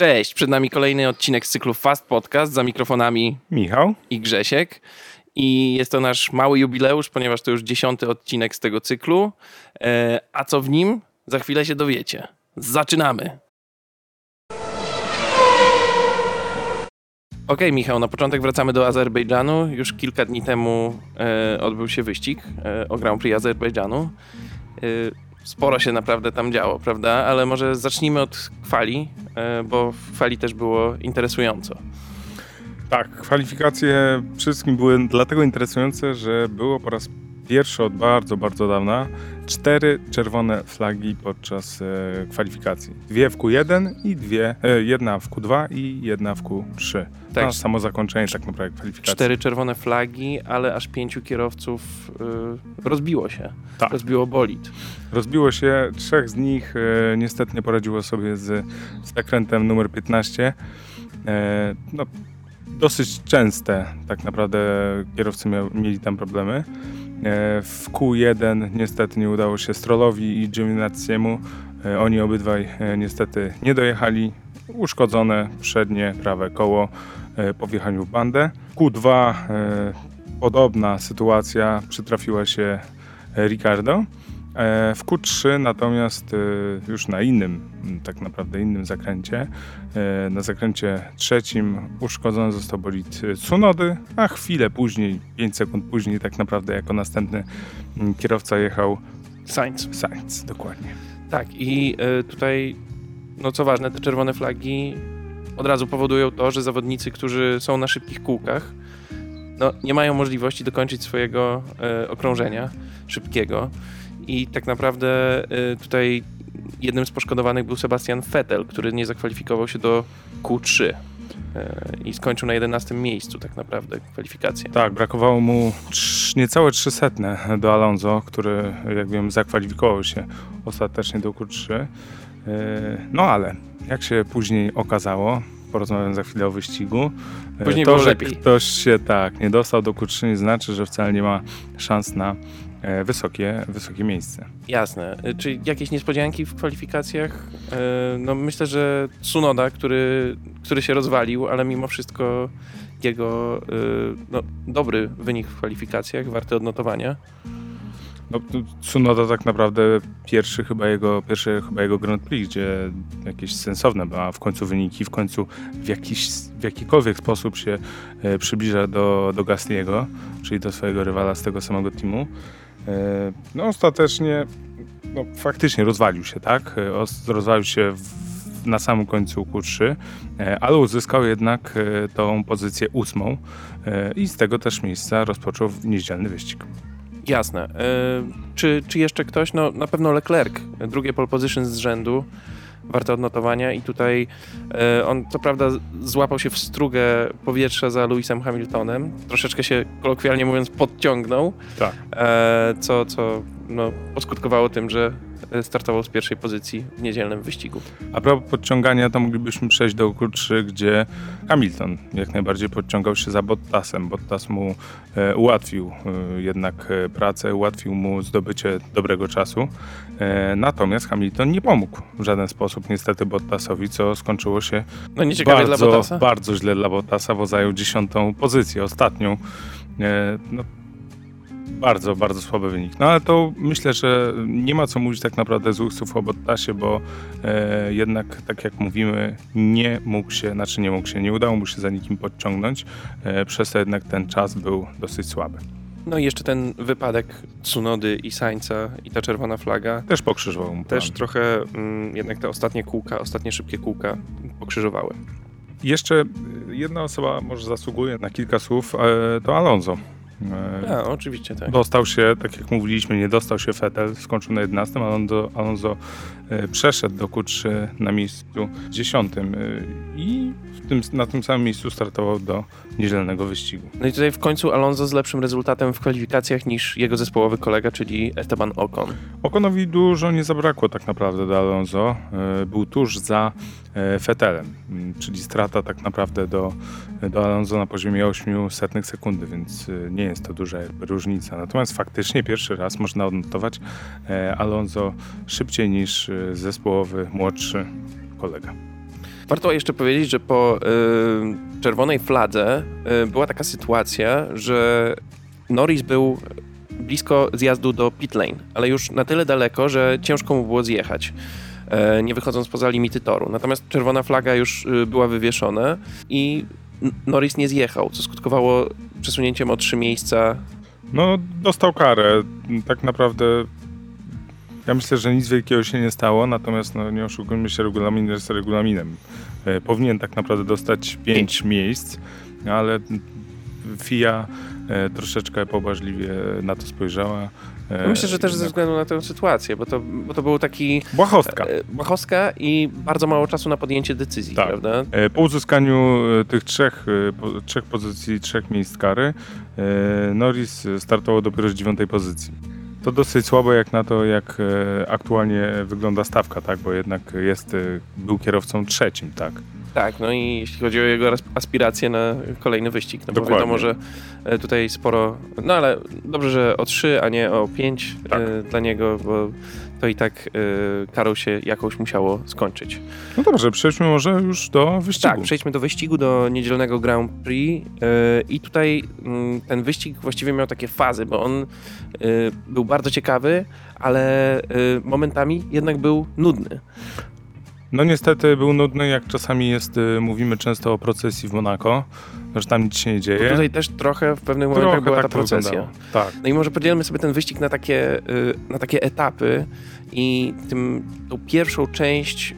Cześć, przed nami kolejny odcinek z cyklu Fast Podcast za mikrofonami Michał i Grzesiek. I jest to nasz mały jubileusz, ponieważ to już dziesiąty odcinek z tego cyklu. E, a co w nim? Za chwilę się dowiecie. Zaczynamy! Okej, okay, Michał, na początek wracamy do Azerbejdżanu. Już kilka dni temu e, odbył się wyścig e, o Grand Prix Azerbejdżanu. E, sporo się naprawdę tam działo, prawda? Ale może zacznijmy od kwali, e, bo w kwali też było interesująco. Tak, kwalifikacje wszystkim były dlatego interesujące, że było po raz pierwszy od bardzo, bardzo dawna cztery czerwone flagi podczas e, kwalifikacji. Dwie w Q1 i dwie, e, jedna w Q2 i jedna w Q3. Tak. To samo zakończenie tak naprawdę kwalifikacji. Cztery czerwone flagi, ale aż pięciu kierowców e, rozbiło się. Tak. Rozbiło bolid. Rozbiło się, trzech z nich e, niestety nie poradziło sobie z, z zakrętem numer 15. E, no, dosyć częste tak naprawdę kierowcy mieli tam problemy. E, w Q1 niestety nie udało się Strollowi i Giovinazziemu. E, oni obydwaj e, niestety nie dojechali. Uszkodzone przednie prawe koło po wjechaniu w bandę. Q2 podobna sytuacja przytrafiła się Ricardo. E, w Q3 natomiast e, już na innym, tak naprawdę innym zakręcie, e, na zakręcie trzecim uszkodzony został bolid Tsunody, a chwilę później, 5 sekund później tak naprawdę jako następny kierowca jechał Sainz. Sainz, dokładnie. Tak i tutaj, no co ważne, te czerwone flagi od razu powodują to, że zawodnicy, którzy są na szybkich kółkach, no, nie mają możliwości dokończyć swojego okrążenia szybkiego. I tak naprawdę y, tutaj jednym z poszkodowanych był Sebastian Vettel, który nie zakwalifikował się do Q3 y, i skończył na 11 miejscu tak naprawdę kwalifikację. Tak, brakowało mu niecałe 300 do Alonso, który jak wiem zakwalifikował się ostatecznie do Q3. Y, no ale jak się później okazało, porozmawiam za chwilę o wyścigu. Później to, że lepiej. ktoś się tak nie dostał do Q3 nie znaczy, że wcale nie ma szans na wysokie, wysokie miejsce. Jasne. E, czy jakieś niespodzianki w kwalifikacjach? E, no myślę, że Tsunoda, który, który się rozwalił, ale mimo wszystko jego no, dobry wynik w kwalifikacjach, warty odnotowania. No, Tsunoda tak naprawdę pierwszy chyba jego, pierwszy chyba jego Grand Prix, gdzie jakieś sensowne ma w końcu wyniki, w końcu w, jakiś, w jakikolwiek sposób się przybliża do, do Gasliego, czyli do swojego rywala z tego samego teamu. E, no ostatecznie, no, faktycznie rozwalił się, tak? E, rozwalił się w, na samym końcu Q3, e, ale uzyskał jednak tą pozycję ósmą i z tego też miejsca rozpoczął niedzielny wyścig. Jasne. Czy, czy jeszcze ktoś? No na pewno Leclerc, drugie pole position z rzędu warte odnotowania i tutaj e, on co prawda złapał się w strugę powietrza za Lewisem Hamiltonem, troszeczkę się kolokwialnie mówiąc podciągnął, tak. e, co, co no, poskutkowało tym, że startował z pierwszej pozycji w niedzielnym wyścigu. A propos podciągania, to moglibyśmy przejść do Q3, gdzie Hamilton jak najbardziej podciągał się za Bottasem. Bottas mu e, ułatwił jednak pracę, ułatwił mu zdobycie dobrego czasu. E, natomiast Hamilton nie pomógł w żaden sposób niestety Bottasowi, co skończyło się no, bardzo, bardzo źle dla Bottasa, bo zajął dziesiątą pozycję, ostatnią. E, no, bardzo, bardzo słaby wynik. No ale to myślę, że nie ma co mówić tak naprawdę złych słów o Bottasie, bo e, jednak, tak jak mówimy, nie mógł się, znaczy nie mógł się, nie udało mu się za nikim podciągnąć, e, przez to jednak ten czas był dosyć słaby. No i jeszcze ten wypadek Tsunody i Sańca i ta czerwona flaga. Też pokrzyżował mu Też trochę mm, jednak te ostatnie kółka, ostatnie szybkie kółka pokrzyżowały. Jeszcze jedna osoba może zasługuje na kilka słów, e, to Alonso. E, A, oczywiście, tak. Dostał się, tak jak mówiliśmy, nie dostał się Fetel, skończył na 11, Alonso, Alonso e, przeszedł do Q3 na miejscu 10 e, i tym, na tym samym miejscu startował do niedzielnego wyścigu. No i tutaj w końcu Alonso z lepszym rezultatem w kwalifikacjach niż jego zespołowy kolega, czyli Esteban Ocon. Oconowi dużo nie zabrakło tak naprawdę do Alonso. Był tuż za Fetelem, czyli strata tak naprawdę do, do Alonso na poziomie 800 sekundy, więc nie jest to duża różnica. Natomiast faktycznie pierwszy raz można odnotować e, Alonso szybciej niż e, zespołowy młodszy kolega. Warto jeszcze powiedzieć, że po y, czerwonej fladze y, była taka sytuacja, że Norris był blisko zjazdu do pit lane, ale już na tyle daleko, że ciężko mu było zjechać, e, nie wychodząc poza limity toru. Natomiast czerwona flaga już y, była wywieszona i Norris nie zjechał, co skutkowało przesunięciem o trzy miejsca. No, dostał karę. Tak naprawdę ja myślę, że nic wielkiego się nie stało, natomiast no, nie oszukujmy się, regulamin jest regulaminem. E, powinien tak naprawdę dostać pięć Pięć. miejsc, ale FIA e, troszeczkę pobłażliwie na to spojrzała. E, Myślę, że też ze względu na tę sytuację, bo to, bo to był taki Błahostka. błahostka i bardzo mało czasu na podjęcie decyzji, Tak. prawda? Po uzyskaniu tych trzech, trzech pozycji, trzech miejsc kary, Norris startował dopiero z dziewiątej pozycji. To dosyć słabo jak na to, jak e, aktualnie wygląda stawka, tak? Bo jednak jest, e, był kierowcą trzecim, tak? Tak, no i jeśli chodzi o jego aspiracje na kolejny wyścig, no bo Dokładnie. wiadomo, że e, tutaj sporo, no ale dobrze, że o 3, a nie o 5 Tak. dla niego, bo to i tak e, karą się jakąś musiało skończyć. No dobrze, przejdźmy może już do wyścigu. Tak, przejdźmy do wyścigu, do niedzielnego Grand Prix e, i tutaj mm, ten wyścig właściwie miał takie fazy, bo on e, był bardzo ciekawy, ale e, momentami jednak był nudny. No niestety był nudny, jak czasami jest, e, mówimy często o procesji w Monako, że tam nic się nie Bo dzieje. tutaj też trochę w pewnych momentach Trochę była tak ta to procesja. wyglądało. Tak. No i może podzielmy sobie ten wyścig na takie, y, na takie etapy i tym, tą pierwszą część, y,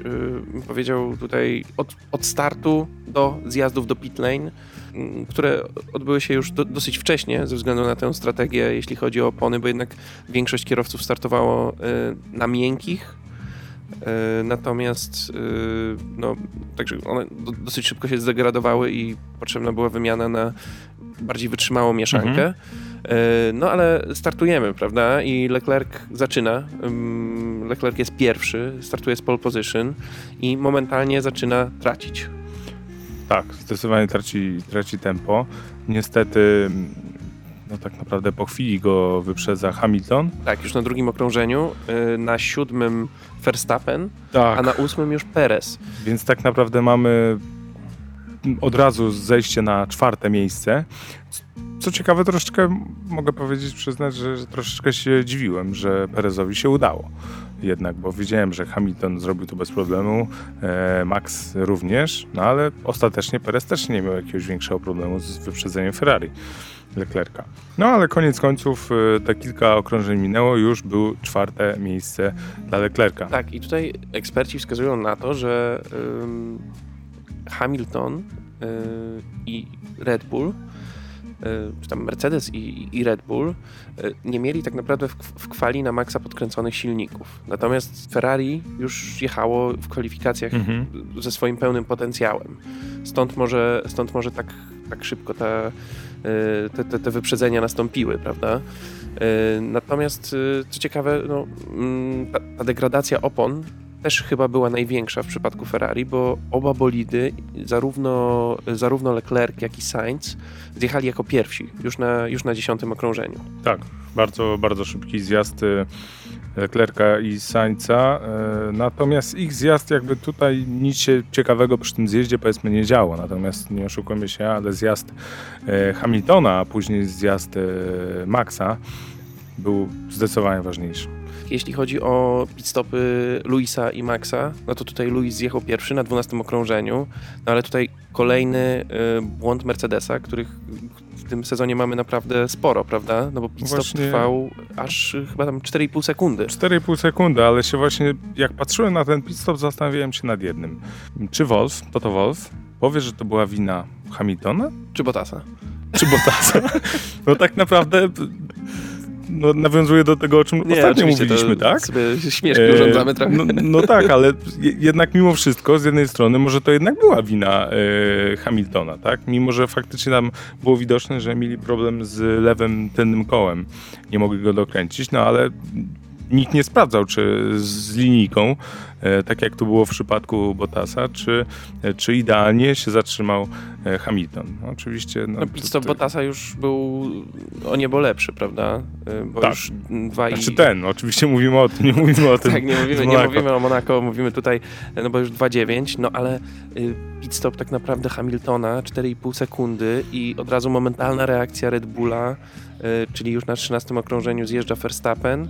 bym powiedział tutaj od, od startu do zjazdów do pit lane, y, które odbyły się już do, dosyć wcześnie ze względu na tę strategię, jeśli chodzi o opony, bo jednak większość kierowców startowało y, na miękkich, y, natomiast y, no, także one do, dosyć szybko się zdegradowały i potrzebna była wymiana na bardziej wytrzymałą mieszankę. Mhm. E, No ale startujemy, prawda? I Leclerc zaczyna. Leclerc jest pierwszy, startuje z pole position i momentalnie zaczyna tracić. Tak, zdecydowanie traci, traci tempo. Niestety, no tak naprawdę po chwili go wyprzedza Hamilton. Tak, już na drugim okrążeniu, y, na siódmym Verstappen, Tak. a na ósmym już Perez. Więc tak naprawdę mamy od razu zejście na czwarte miejsce. Co ciekawe, troszeczkę mogę powiedzieć, przyznać, że, że troszeczkę się dziwiłem, że Perezowi się udało. Jednak, bo wiedziałem, że Hamilton zrobił to bez problemu, e, Max również, no ale ostatecznie Perez też nie miał jakiegoś większego problemu z wyprzedzeniem Ferrari. Leclerca. No ale koniec końców e, te kilka okrążeń minęło, już było czwarte miejsce dla Leclerca. Tak, i tutaj eksperci wskazują na to, że Hamilton y, i Red Bull, y, czy tam Mercedes i, i Red Bull, y, nie mieli tak naprawdę w, w kwali na maksa podkręconych silników. Natomiast Ferrari już jechało w kwalifikacjach Mhm. ze swoim pełnym potencjałem. Stąd może, stąd może tak, tak szybko y, te, te, te wyprzedzenia nastąpiły, prawda? Y, Natomiast, y, co ciekawe, no, mm, ta, ta degradacja opon też chyba była największa w przypadku Ferrari, bo oba bolidy, zarówno, zarówno Leclerc, jak i Sainz, zjechali jako pierwsi, już na, już na dziesiątym okrążeniu. Tak, bardzo, bardzo szybki zjazd Leclerca i Sainza. y, Natomiast ich zjazd jakby tutaj nic się ciekawego przy tym zjeździe powiedzmy nie działo. Natomiast nie oszukujmy się, ale zjazd y, Hamiltona, a później zjazd y, Maxa był zdecydowanie ważniejszy. Jeśli chodzi o pitstopy Luisa i Maxa, no to tutaj Luis zjechał pierwszy na 12 okrążeniu, no ale tutaj kolejny y, błąd Mercedesa, których tym sezonie mamy naprawdę sporo, prawda? No bo pitstop Właśnie- trwał aż chyba tam 4,5 sekundy. 4,5 sekundy, ale się właśnie, jak patrzyłem na ten pit stop, zastanawiałem się nad jednym. Czy Wolf, to to Wolf, powie, że to była wina Hamiltona? Czy Bottasa? czy Bottasa. No tak naprawdę no, nawiązuje do tego, o czym ostatnio oczywiście, mówiliśmy, tak? sobie śmiesznie urządzamy trochę. No, no tak, ale je- jednak mimo wszystko, z jednej strony, może to jednak była wina e, Hamiltona, tak? Mimo, że faktycznie tam było widoczne, że mieli problem z lewym tylnym kołem. Nie mogli go dokręcić, no ale nikt nie sprawdzał, czy z linijką e, tak jak to było w przypadku Bottasa, czy, e, czy idealnie się zatrzymał e, Hamilton. Oczywiście... No, pit stop Bottasa już był o niebo lepszy, prawda? Bo Tak. już dwa i... Znaczy ten, oczywiście mówimy o tym, nie mówimy o tym Tak, nie mówimy, nie mówimy o Monako, mówimy tutaj, no bo już 2,9, no ale pit stop tak naprawdę Hamiltona, 4,5 sekundy i od razu momentalna reakcja Red Bulla, czyli już na 13 okrążeniu zjeżdża Verstappen.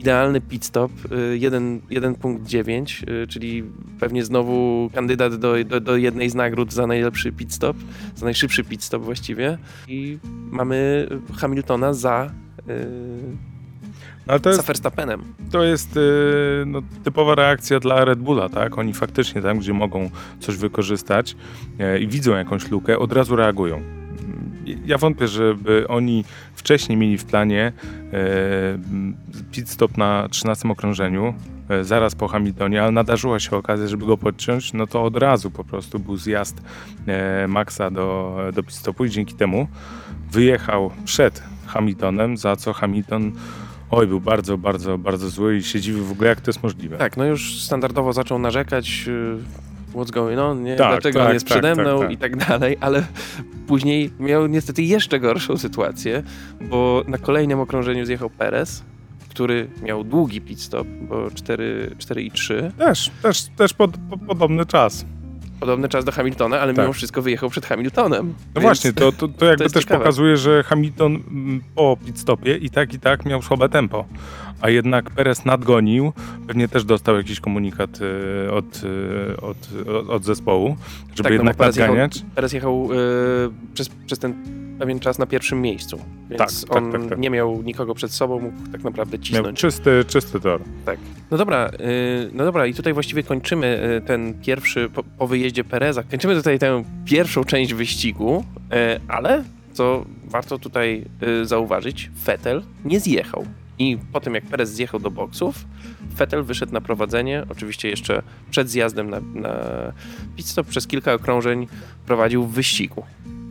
Idealny pit stop, y, jeden- 1.9, y, czyli pewnie znowu kandydat do, do, do jednej z nagród za najlepszy pit stop, za najszybszy pit stop właściwie. I mamy Hamiltona za, y, No, ale to za jest, Verstappenem. to jest y, no, typowa reakcja dla Red Bulla, tak? Oni faktycznie tam, gdzie mogą coś wykorzystać i widzą jakąś lukę, od razu reagują. Ja wątpię, żeby oni wcześniej mieli w planie e, pit stop na 13 okrążeniu, e, zaraz po Hamiltonie, ale nadarzyła się okazja, żeby go podciąć, no to od razu po prostu był zjazd e, Maxa do, do pit stopu i dzięki temu wyjechał przed Hamiltonem, za co Hamilton oj, był bardzo, bardzo, bardzo zły i się dziwił w ogóle, jak to jest możliwe. Tak, no już standardowo zaczął narzekać, y, what's going on, nie? Tak, dlaczego tak, on jest tak, przede tak, mną tak. i tak dalej, ale później miał niestety jeszcze gorszą sytuację, bo na kolejnym okrążeniu zjechał Perez, który miał długi pit stop, bo 4, 4 i 3, Też, też, też pod, po, podobny czas. podobny czas do Hamiltona, ale Tak. mimo wszystko wyjechał przed Hamiltonem. No właśnie, to, to, to jakby jest też ciekawe. pokazuje, że Hamilton mm, po pit stopie i tak i tak miał słabe tempo. A jednak Perez nadgonił, pewnie też dostał jakiś komunikat y, od, y, od, od, od zespołu, żeby Tak, no jednak jechał- nadganiać. Perez jechał y, przez, przez ten pewien czas na pierwszym miejscu, więc Tak, tak, on tak, tak. nie miał nikogo przed sobą, mógł tak naprawdę Miał cisnąć. czysty, czysty tor. No dobra, no dobra, i tutaj właściwie kończymy ten pierwszy, po, po wyjeździe Pereza, kończymy tutaj tę pierwszą część wyścigu, ale co warto tutaj zauważyć, Vettel nie zjechał. I po tym jak Perez zjechał do boksów, Vettel wyszedł na prowadzenie, oczywiście jeszcze przed zjazdem na, na pit stop, przez kilka okrążeń prowadził w wyścigu.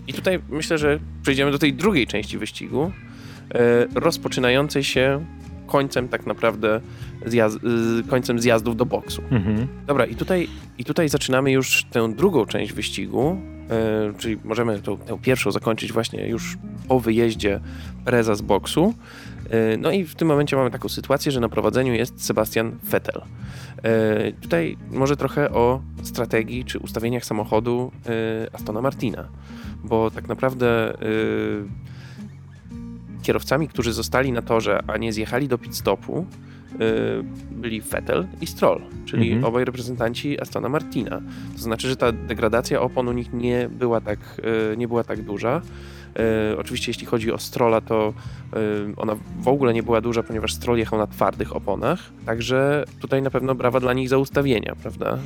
I tutaj myślę, że przejdziemy do tej drugiej części wyścigu, y, rozpoczynającej się końcem tak naprawdę zjaz- y, końcem zjazdów do boksu. Mhm. Dobra, i tutaj, i tutaj zaczynamy już tę drugą część wyścigu, e, czyli możemy tą, tę pierwszą zakończyć właśnie już po wyjeździe Pereza z boksu. E, no i w tym momencie mamy taką sytuację, że na prowadzeniu jest Sebastian Vettel. E, tutaj może trochę o strategii czy ustawieniach samochodu e, Astona Martina, bo tak naprawdę kierowcami, którzy zostali na torze, a nie zjechali do pit stopu, byli Vettel i Stroll, czyli Mhm. obaj reprezentanci Astona Martina. To znaczy, że ta degradacja opon u nich nie była tak, nie była tak duża. Y, Oczywiście jeśli chodzi o Strolla, to y, ona w ogóle nie była duża, ponieważ Stroll jechał na twardych oponach, także tutaj na pewno brawa dla nich za ustawienia, prawda?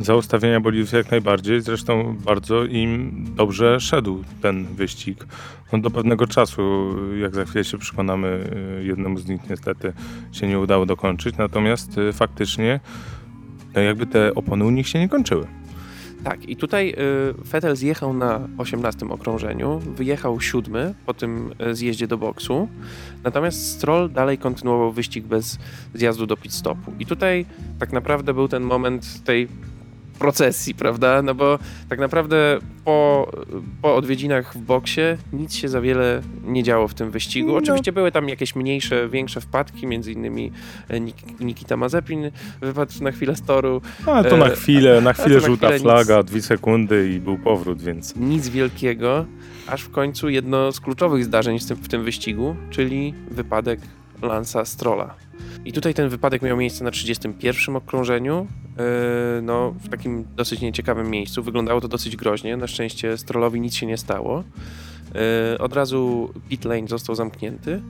Za ustawienia bolidów jak najbardziej, zresztą bardzo im dobrze szedł ten wyścig. No do pewnego czasu, jak za chwilę się przekonamy, y, jednemu z nich niestety się nie udało dokończyć, natomiast faktycznie no jakby te opony u nich się nie kończyły. Tak, i tutaj y, Vettel zjechał na 18 okrążeniu, wyjechał siódmy po tym y, zjeździe do boksu, natomiast Stroll dalej kontynuował wyścig bez zjazdu do pit stopu. I tutaj tak naprawdę był ten moment tej procesji, prawda? No bo tak naprawdę po, po odwiedzinach w boksie nic się za wiele nie działo w tym wyścigu. No. Oczywiście były tam jakieś mniejsze, większe wpadki, między innymi e, Nik- Nikita Mazepin wypadł na chwilę z toru, Ale to na E, chwilę, na chwilę na żółta chwilę flaga, dwie sekundy i był powrót, więc nic wielkiego, aż w końcu jedno z kluczowych zdarzeń w tym, w tym wyścigu, czyli wypadek Lansa Strolla. I tutaj ten wypadek miał miejsce na 31 okrążeniu, no w takim dosyć nieciekawym miejscu. Wyglądało to dosyć groźnie, na szczęście Strollowi nic się nie stało. Yy, od razu pit lane został zamknięty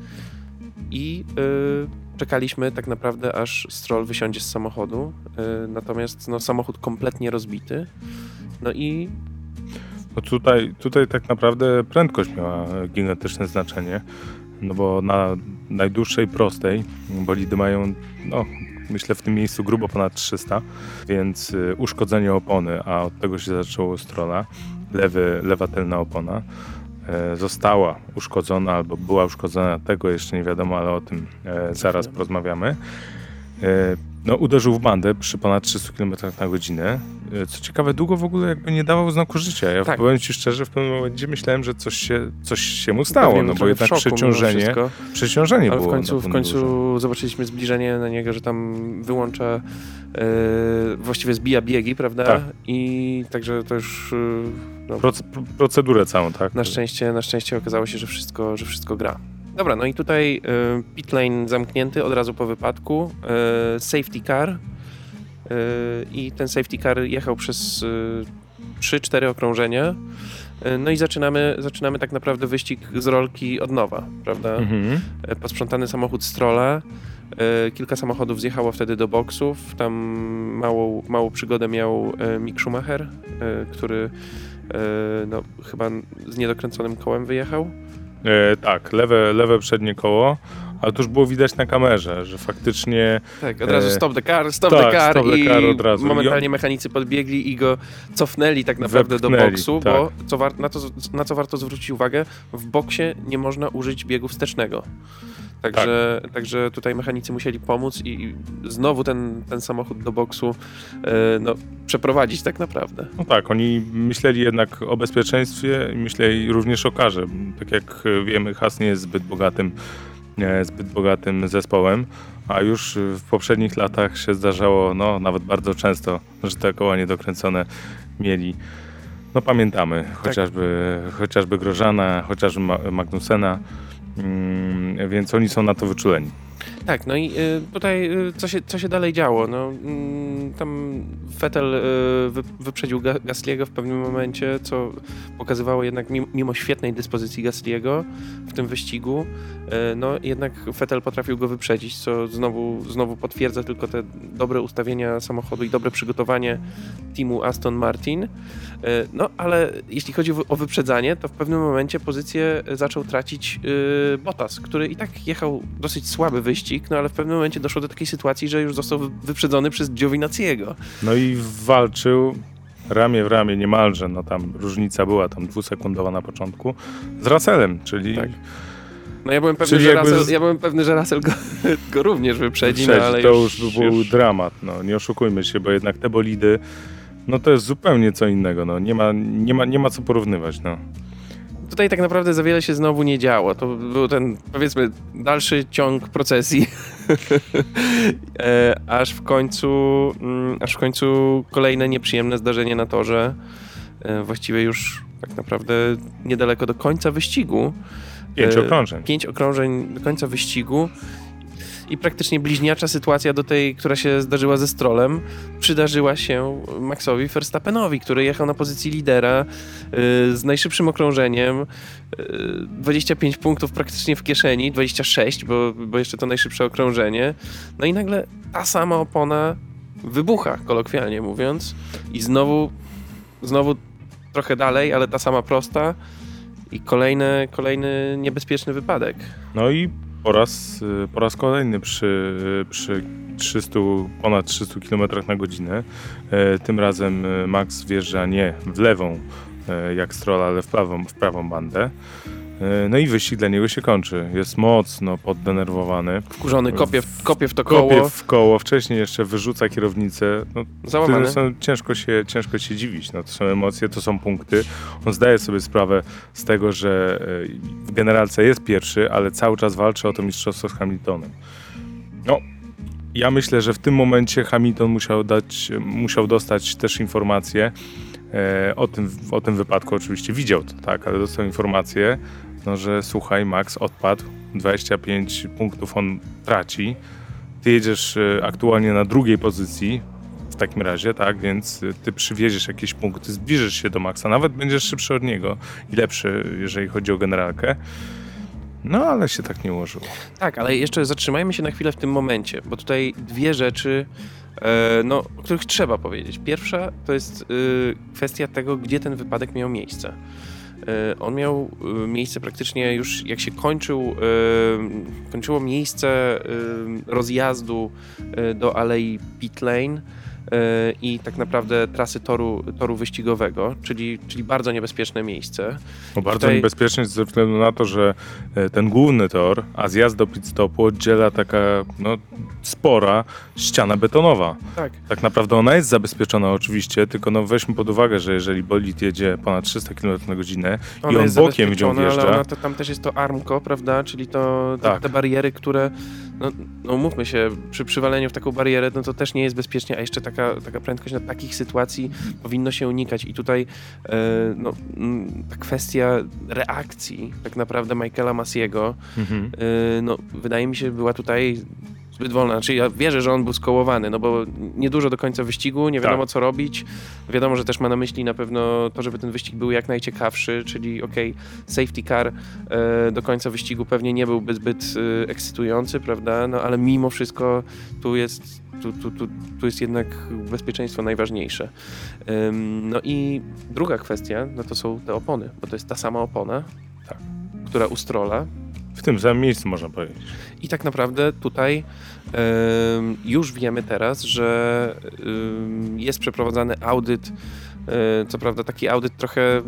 i yy, czekaliśmy tak naprawdę aż Stroll wysiądzie z samochodu, yy, natomiast no, samochód kompletnie rozbity. No i no tutaj, tutaj tak naprawdę prędkość miała gigantyczne znaczenie, no bo na najdłuższej prostej bolidy mają, no myślę w tym miejscu grubo ponad 300, więc y, uszkodzenie opony, a od tego się zaczęło u Strolla, lewy, lewa tylna opona, e, została uszkodzona albo była uszkodzona, tego jeszcze nie wiadomo, ale o tym e, zaraz porozmawiamy. E, no, uderzył w bandę przy ponad 300 km na godzinę. E, Co ciekawe, długo w ogóle jakby nie dawał znaku życia. Ja Tak. powiem ci szczerze, w pewnym momencie myślałem, że coś się, coś się mu stało, Pewnie no bo jednak szoku przeciążenie, przeciążenie Ale było w końcu, w końcu zobaczyliśmy zbliżenie na niego, że tam wyłącza e, właściwie zbija biegi, prawda? Tak. I także to już e, no, Proce- procedurę całą, tak? na szczęście, na szczęście okazało się, że wszystko, że wszystko gra. Dobra, no i tutaj e, pit lane zamknięty od razu po wypadku, e, safety car e, i ten safety car jechał przez e, 3-4 okrążenia. E, No i zaczynamy, zaczynamy tak naprawdę wyścig z rolki od nowa, prawda? Mhm. E, posprzątany samochód Strolla. E, Kilka samochodów zjechało wtedy do boksów. Tam małą, małą przygodę miał Mick Schumacher, który no, chyba z niedokręconym kołem wyjechał. E, tak, lewe, lewe przednie koło, ale to już było widać na kamerze, że faktycznie Tak, od razu E, stop the car, stop tak, the car stop the car od razu. momentalnie mechanicy podbiegli i go cofnęli tak naprawdę do Wepchnęli, boksu, tak. bo co na, to, na co warto zwrócić uwagę, w boksie nie można użyć biegu wstecznego. Także, także tutaj mechanicy musieli pomóc i znowu ten, ten samochód do boksu e, no, przeprowadzić tak naprawdę. No tak, oni myśleli jednak o bezpieczeństwie i myśleli również o karze. Tak jak wiemy, Has nie jest zbyt bogatym, zbyt bogatym zespołem, a już w poprzednich latach się zdarzało, no nawet bardzo często, że te koła niedokręcone mieli. No pamiętamy, chociażby, chociażby Grożana, chociażby Ma- Magnusena, więc oni są na to wyczuleni. Tak, no i y, tutaj y, co, się, co się dalej działo? No, mm, tam Vettel y, wy, wyprzedził Ga- Gasliego w pewnym momencie, co pokazywało jednak mimo, świetnej dyspozycji Gasliego w tym wyścigu, no jednak Vettel potrafił go wyprzedzić, co znowu, znowu potwierdza tylko te dobre ustawienia samochodu i dobre przygotowanie teamu Aston Martin. No ale jeśli chodzi o- wyprzedzanie, to w pewnym momencie pozycję zaczął tracić Bottas, który i tak jechał dosyć słaby wyścig, no ale w pewnym momencie doszło do takiej sytuacji, że już został wy- wyprzedzony przez Giovinazziego. No i walczył ramię w ramię niemalże, no tam różnica była tam dwusekundowa na początku, z Russellem, czyli Tak. No ja byłem pewny, że Russell, z- ja byłem pewny, że Russell go, go również wyprzedzi, no, ale to już, już, by był dramat, no nie oszukujmy się, bo jednak te bolidy, no to jest zupełnie co innego, no nie ma, nie ma, nie ma co porównywać, no. Tutaj tak naprawdę za wiele się znowu nie działo. To był ten, powiedzmy, dalszy ciąg procesji. e, aż w końcu, mm, aż w końcu kolejne nieprzyjemne zdarzenie na torze. E, właściwie już tak naprawdę niedaleko do końca wyścigu. Pięć E, okrążeń. Pięć okrążeń do końca wyścigu. I praktycznie bliźniacza sytuacja do tej, która się zdarzyła ze Strolem, przydarzyła się Maxowi Verstappenowi, który jechał na pozycji lidera y, z najszybszym okrążeniem. y, 25 punktów praktycznie w kieszeni, 26, bo, bo jeszcze to najszybsze okrążenie. No i nagle ta sama opona wybucha, kolokwialnie mówiąc. I znowu, znowu trochę dalej, ale ta sama prosta. I kolejny, kolejny niebezpieczny wypadek. No i po raz, y, po raz kolejny przy, przy 300, ponad 300 km na godzinę. E, Tym razem e, Max wjeżdża nie w lewą e, jak Stroll, ale w prawą, w prawą bandę. E, No i wyścig dla niego się kończy. Jest mocno poddenerwowany. Wkurzony kopie, w- kopie w to koło, Kopie w koło, wcześniej jeszcze wyrzuca kierownicę. No, załamany. Są, ciężko, się, ciężko się dziwić. No, to są emocje, to są punkty. On zdaje sobie sprawę z tego, że e, w generalce jest pierwszy, ale cały czas walczy o to mistrzostwo z Hamiltonem. No, ja myślę, że w tym momencie Hamilton musiał, dać, musiał dostać też informację e, o, tym, o tym wypadku. Oczywiście widział to, tak, ale dostał informację, no, że słuchaj, Max odpadł, 25 punktów on traci. Ty jedziesz e, aktualnie na drugiej pozycji, w takim razie, tak, więc y, ty przywieziesz jakieś punkty, zbliżysz się do Maxa, nawet będziesz szybszy od niego i lepszy, jeżeli chodzi o generalkę. No, ale się tak nie ułożyło. Tak, ale jeszcze zatrzymajmy się na chwilę w tym momencie, bo tutaj dwie rzeczy, e, no, o których trzeba powiedzieć. Pierwsza to jest e, kwestia tego, gdzie ten wypadek miał miejsce. E, on miał e, miejsce praktycznie już jak się kończył, e, kończyło miejsce rozjazdu do alei Pit Lane. I tak naprawdę trasy toru, toru wyścigowego, czyli, czyli bardzo niebezpieczne miejsce. No bardzo Tutaj- niebezpiecznie ze względu na to, że e, ten główny tor, a zjazd do pit stopu oddziela taka no, spora ściana betonowa. Tak. Tak naprawdę ona jest zabezpieczona oczywiście, tylko no weźmy pod uwagę, że jeżeli bolid jedzie ponad 300 km na godzinę i Ona on jest bokiem gdzie on wjeżdża, Ale ona to, tam też jest to armko, prawda? Czyli to te, Tak. te bariery, które, no, no mówmy się, przy przywaleniu w taką barierę, no to też nie jest bezpiecznie, a jeszcze taka, taka prędkość na takich sytuacji powinno się unikać. I tutaj e, no, ta kwestia reakcji tak naprawdę Michaela Masiego, mhm. e, no, wydaje mi się, była tutaj zbyt wolna. Znaczy ja wierzę, że on był skołowany, no bo niedużo do końca wyścigu, nie wiadomo Tak. co robić. Wiadomo, że też ma na myśli na pewno to, żeby ten wyścig był jak najciekawszy, czyli okej, safety car e, do końca wyścigu pewnie nie byłby zbyt e, ekscytujący, prawda? No ale mimo wszystko tu jest, tu, tu, tu, tu jest jednak bezpieczeństwo najważniejsze. Ym, no i druga kwestia, no to są te opony, bo to jest ta sama opona, Tak. która u Strolla w tym samym miejscu można powiedzieć. i tak naprawdę tutaj już wiemy teraz, że jest przeprowadzany audyt. e, co prawda taki audyt trochę,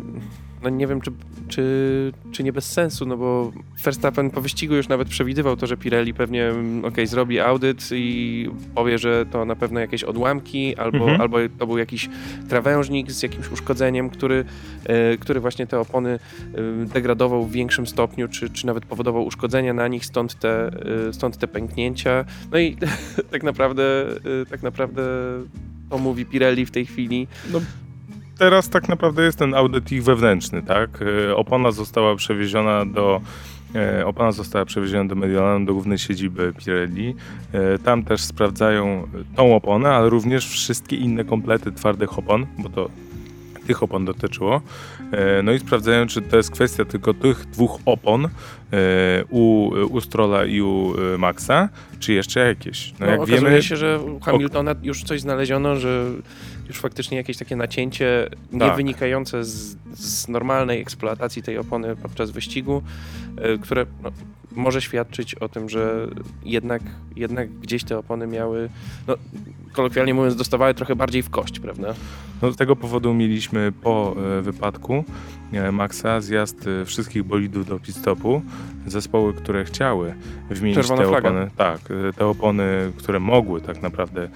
no nie wiem czy, czy, czy nie bez sensu, no bo Verstappen po wyścigu już nawet przewidywał to, że Pirelli pewnie mm, okej, zrobi audyt i powie, że to na pewno jakieś odłamki albo, Mhm. albo to był jakiś krawężnik z jakimś uszkodzeniem, który, e, który właśnie te opony e, degradował w większym stopniu, czy, czy nawet powodował uszkodzenia na nich, stąd te, e, stąd te pęknięcia. No i tak naprawdę, tak naprawdę to mówi Pirelli w tej chwili. No, teraz tak naprawdę jest ten audyt ich wewnętrzny, tak? E, Opona została przewieziona do e, Opona została przewieziona do Mediolanu, do głównej siedziby Pirelli. E, Tam też sprawdzają tą oponę, ale również wszystkie inne komplety twardych opon, bo to tych opon dotyczyło. E, No i sprawdzają, czy to jest kwestia tylko tych dwóch opon e, u, u Strolla i u e, Maxa, czy jeszcze jakieś. No, No, jak okazuje wiemy, się, że u Hamiltona już coś znaleziono, że już faktycznie jakieś takie nacięcie nie Tak. wynikające z, z normalnej eksploatacji tej opony podczas wyścigu, które no, może świadczyć o tym, że jednak, jednak gdzieś te opony miały, no, kolokwialnie mówiąc, dostawały trochę bardziej w kość, prawda? No, z tego powodu mieliśmy po e, wypadku e, Maxa zjazd e, wszystkich bolidów do pit-stopu. Zespoły, które chciały wymienić Czerwona te flaga. opony, tak, te opony, które mogły tak naprawdę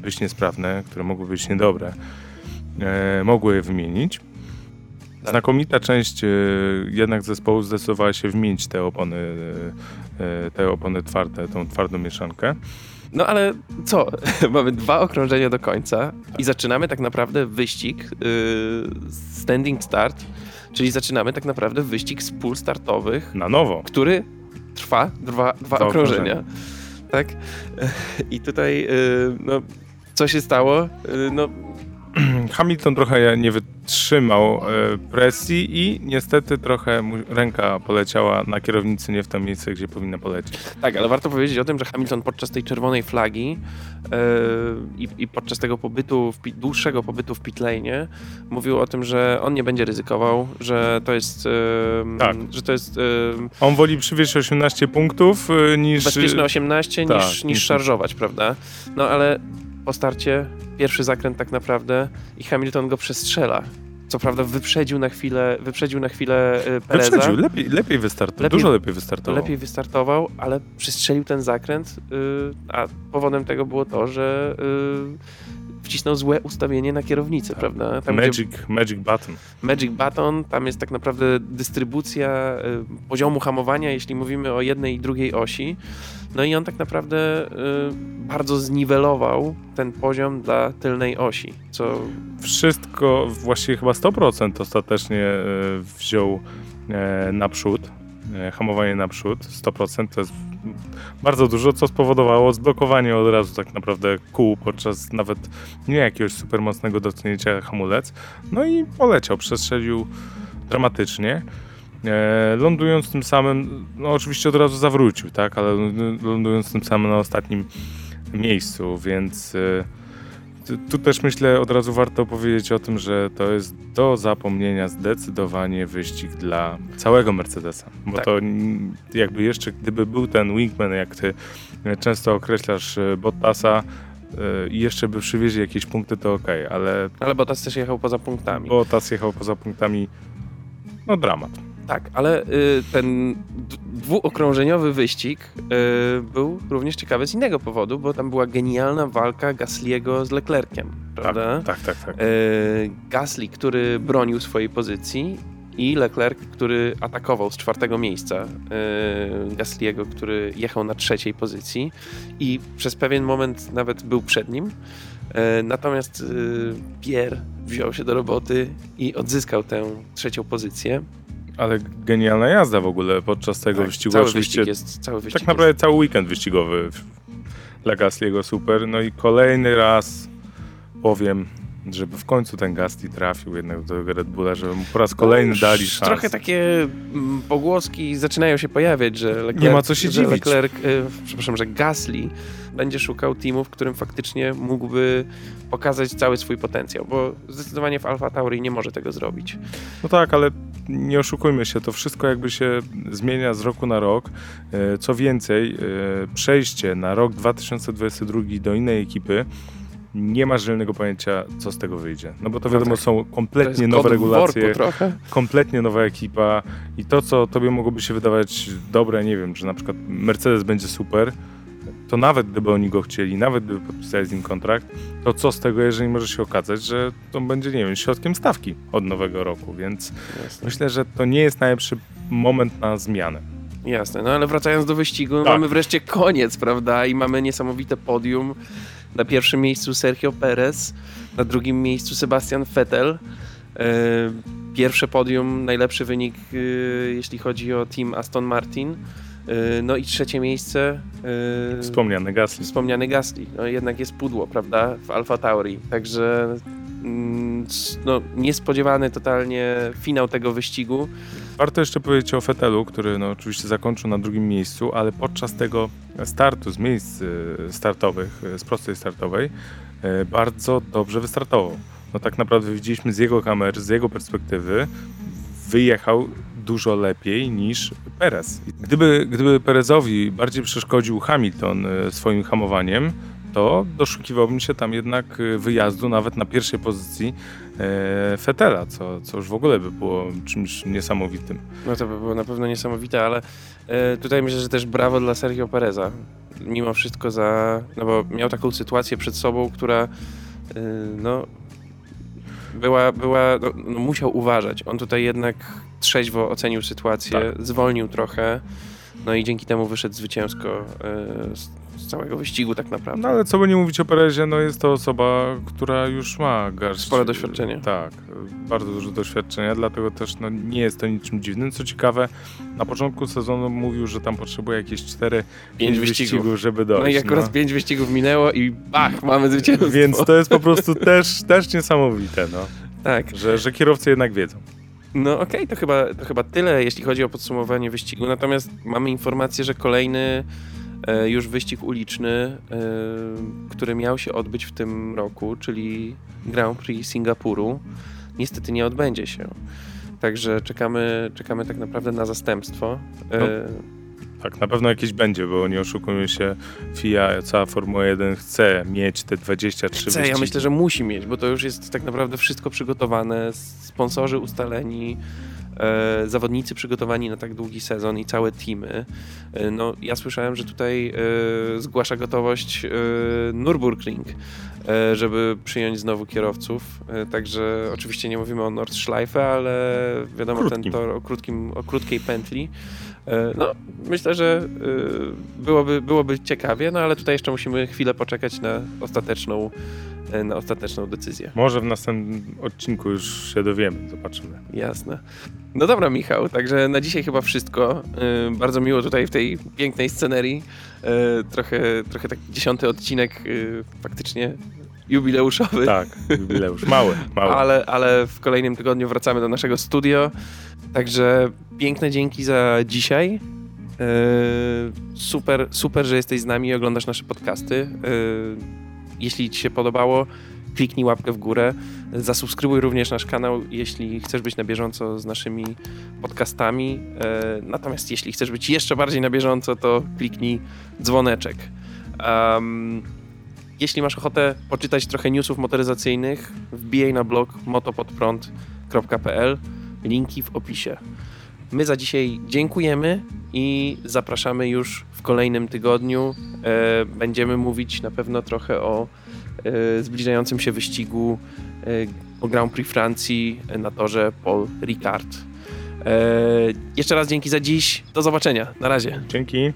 być niesprawne, które mogły być niedobre, mogły je wymienić. Tak. Znakomita część e, jednak zespołu zdecydowała się wymienić te opony, e, e, te opony twarde, tą twardą mieszankę. No ale co? Mamy dwa okrążenia do końca i zaczynamy tak naprawdę wyścig standing start, czyli zaczynamy tak naprawdę wyścig z pól startowych, Na nowo. który trwa dwa, dwa Dwa okrążenia. Tak? I tutaj no, co się stało? No, Hamilton trochę nie wytrzymał e, presji i niestety trochę ręka poleciała na kierownicy nie w to miejsce, gdzie powinna polecieć. tak, ale warto powiedzieć o tym, że Hamilton podczas tej czerwonej flagi yy, i, podczas tego pobytu, w, dłuższego pobytu w pit lane mówił o tym, że on nie będzie ryzykował, że to jest, yy, Tak. że to jest yy, On woli przywieźć 18 punktów e, niż... bezpieczne 18 tak, niż niż- szarżować, prawda? No ale po starcie pierwszy zakręt tak naprawdę i Hamilton go przestrzela. Co prawda wyprzedził na chwilę, wyprzedził na chwilę y, Pereza. Wyprzedził, lepiej, lepiej wystartował, Lepiej- dużo lepiej wystartował. Lepiej wystartował, ale przestrzelił ten zakręt, y, a powodem tego było to, że y, wcisnął złe ustawienie na kierownicy, prawda? Tam, gdzie Magic, magic button. Magic Button, tam jest tak naprawdę dystrybucja y, poziomu hamowania, jeśli mówimy o jednej i drugiej osi. No i on tak naprawdę y, bardzo zniwelował ten poziom dla tylnej osi, co Wszystko, właściwie chyba 100% ostatecznie e, wziął e, naprzód. Hamowanie naprzód, 100% to jest bardzo dużo, co spowodowało zblokowanie od razu tak naprawdę kół podczas nawet nie jakiegoś super mocnego dotknięcia hamulec. No i poleciał, przestrzelił dramatycznie. E, lądując tym samym, no oczywiście od razu zawrócił, tak, ale lądując tym samym na ostatnim miejscu, więc e, tu- tu też myślę od razu warto powiedzieć o tym, że to jest do zapomnienia zdecydowanie wyścig dla całego Mercedesa. Bo Tak. to jakby jeszcze, gdyby był ten wingman, jak ty często określasz e, Bottasa, i jeszcze by przywieźli jakieś punkty, to okej, ale Ale Bottas też jechał poza punktami. Bottas jechał poza punktami, no dramat. Tak, ale y, ten dwuokrążeniowy wyścig y, był również ciekawy z innego powodu, bo tam była genialna walka Gasliego z Leclerciem, prawda? Tak, tak, tak. Y, Gasly, który bronił swojej pozycji i Leclerc, który atakował z czwartego miejsca y, Gasliego, który jechał na trzeciej pozycji i przez pewien moment nawet był przed nim. Y, Natomiast y, Pierre wziął się do roboty i odzyskał tę trzecią pozycję. Ale genialna jazda w ogóle podczas tego Tak, wyścigu. Cały Oczywiście wyścig jest, cały wyścig tak naprawdę cały weekend wyścigowy dla Gasly'ego super. No i kolejny raz powiem, żeby w końcu ten Gasly trafił jednak do tego Red Bulla, żeby mu po raz kolejny już dali szansę. Trochę takie mm, pogłoski zaczynają się pojawiać, że Leclerc, Nie ma co się że dziwić. Leclerc, y, przepraszam, że Gasly będzie szukał teamu, w którym faktycznie mógłby pokazać cały swój potencjał, bo zdecydowanie w Alfa Tauri nie może tego zrobić. No tak, ale nie oszukujmy się, to wszystko jakby się zmienia z roku na rok. E, Co więcej, e, przejście na rok 2022 do innej ekipy nie ma żadnego pojęcia, co z tego wyjdzie. No bo to No wiadomo, tak. są kompletnie nowe regulacje, kompletnie nowa ekipa i to, co tobie mogłoby się wydawać dobre, nie wiem, że na przykład Mercedes będzie super, to nawet gdyby oni go chcieli, nawet gdyby podpisali z nim kontrakt, to co z tego, jeżeli może się okazać, że to będzie, nie wiem, środkiem stawki od nowego roku, więc Jasne. myślę, że to nie jest najlepszy moment na zmianę. Jasne, no ale wracając do wyścigu, Tak. mamy wreszcie koniec, prawda? I mamy niesamowite podium. Na pierwszym miejscu Sergio Perez, na drugim miejscu Sebastian Vettel. E, Pierwsze podium, najlepszy wynik, e, jeśli chodzi o team Aston Martin. E, No i trzecie miejsce. e, Wspomniany Gasly. wspomniany Gasly. No jednak jest pudło, prawda? W Alfa Tauri. Także mm, no, niespodziewany totalnie finał tego wyścigu. Warto jeszcze powiedzieć o Fetelu, który no, oczywiście zakończył na drugim miejscu, ale podczas tego startu z miejsc e, startowych, z prostej startowej, bardzo dobrze wystartował. No tak naprawdę widzieliśmy z jego kamer, z jego perspektywy, wyjechał dużo lepiej niż Perez. Gdyby, gdyby Perezowi bardziej przeszkodził Hamilton e, swoim hamowaniem, to doszukiwałbym się tam jednak e, wyjazdu nawet na pierwszej pozycji e, Fetela, co, co już w ogóle by było czymś niesamowitym. No to by było na pewno niesamowite, ale e, tutaj myślę, że też brawo dla Sergio Pereza. Mimo wszystko za... No bo miał taką sytuację przed sobą, która e, no była, była no, no musiał uważać. On tutaj jednak trzeźwo ocenił sytuację, zwolnił trochę, no i dzięki temu wyszedł zwycięsko e, z, całego wyścigu tak naprawdę. No ale co by nie mówić o Perezie, no jest to osoba, która już ma garść... Spore doświadczenie. Tak, bardzo dużo doświadczenia, dlatego też no, nie jest to niczym dziwnym. Co ciekawe, na początku sezonu mówił, że tam potrzebuje jakieś 4 Pięć wyścigów. żeby dojść. No i akurat pięć wyścigów minęło i bach, mamy zwycięstwo. Więc to jest po prostu też, też niesamowite, no, Tak. że, że kierowcy jednak wiedzą. No okej, to, chyba, to chyba tyle, jeśli chodzi o podsumowanie wyścigu. Natomiast mamy informację, że kolejny e, już wyścig uliczny, e, który miał się odbyć w tym roku, czyli Grand Prix Singapuru, niestety nie odbędzie się. Także czekamy, czekamy tak naprawdę na zastępstwo. E, Tak, na pewno jakieś będzie, bo nie oszukujmy się, FIA, cała Formuła 1 chce mieć te 23 Chce, ja wyścigi. myślę, że musi mieć, bo to już jest tak naprawdę wszystko przygotowane, sponsorzy ustaleni, e, zawodnicy przygotowani na tak długi sezon i całe teamy. E, no, ja słyszałem, że tutaj e, zgłasza gotowość e, Nürburgring, e, żeby przyjąć znowu kierowców. E, także oczywiście nie mówimy o Nordschleife, ale wiadomo, Krótkim. ten tor o, krótkim, o krótkiej pętli. No, myślę, że e, byłoby, byłoby ciekawie, no ale tutaj jeszcze musimy chwilę poczekać na ostateczną, e, na ostateczną decyzję. Może w następnym odcinku już się dowiemy, zobaczymy. Jasne. No dobra, Michał, także na dzisiaj chyba wszystko. E, Bardzo miło tutaj w tej pięknej scenerii. Trochę, trochę taki dziesiąty odcinek faktycznie jubileuszowy. Tak, jubileusz. Mały, mały. Ale, ale w kolejnym tygodniu wracamy do naszego studio. Także piękne dzięki za dzisiaj. Yy, super, super, że jesteś z nami i oglądasz nasze podcasty. Yy, jeśli Ci się podobało, kliknij łapkę w górę. Zasubskrybuj również nasz kanał, jeśli chcesz być na bieżąco z naszymi podcastami. Yy, natomiast jeśli chcesz być jeszcze bardziej na bieżąco, to kliknij dzwoneczek. Um, jeśli masz ochotę poczytać trochę newsów motoryzacyjnych, wbijaj na blog motopodprąd.pl. Linki w opisie. My za dzisiaj dziękujemy i zapraszamy już w kolejnym tygodniu. E, będziemy mówić na pewno trochę o e, zbliżającym się wyścigu e, o Grand Prix Francji na torze Paul Ricard. Jeszcze raz dzięki za dziś. Do zobaczenia. Na razie. Dzięki.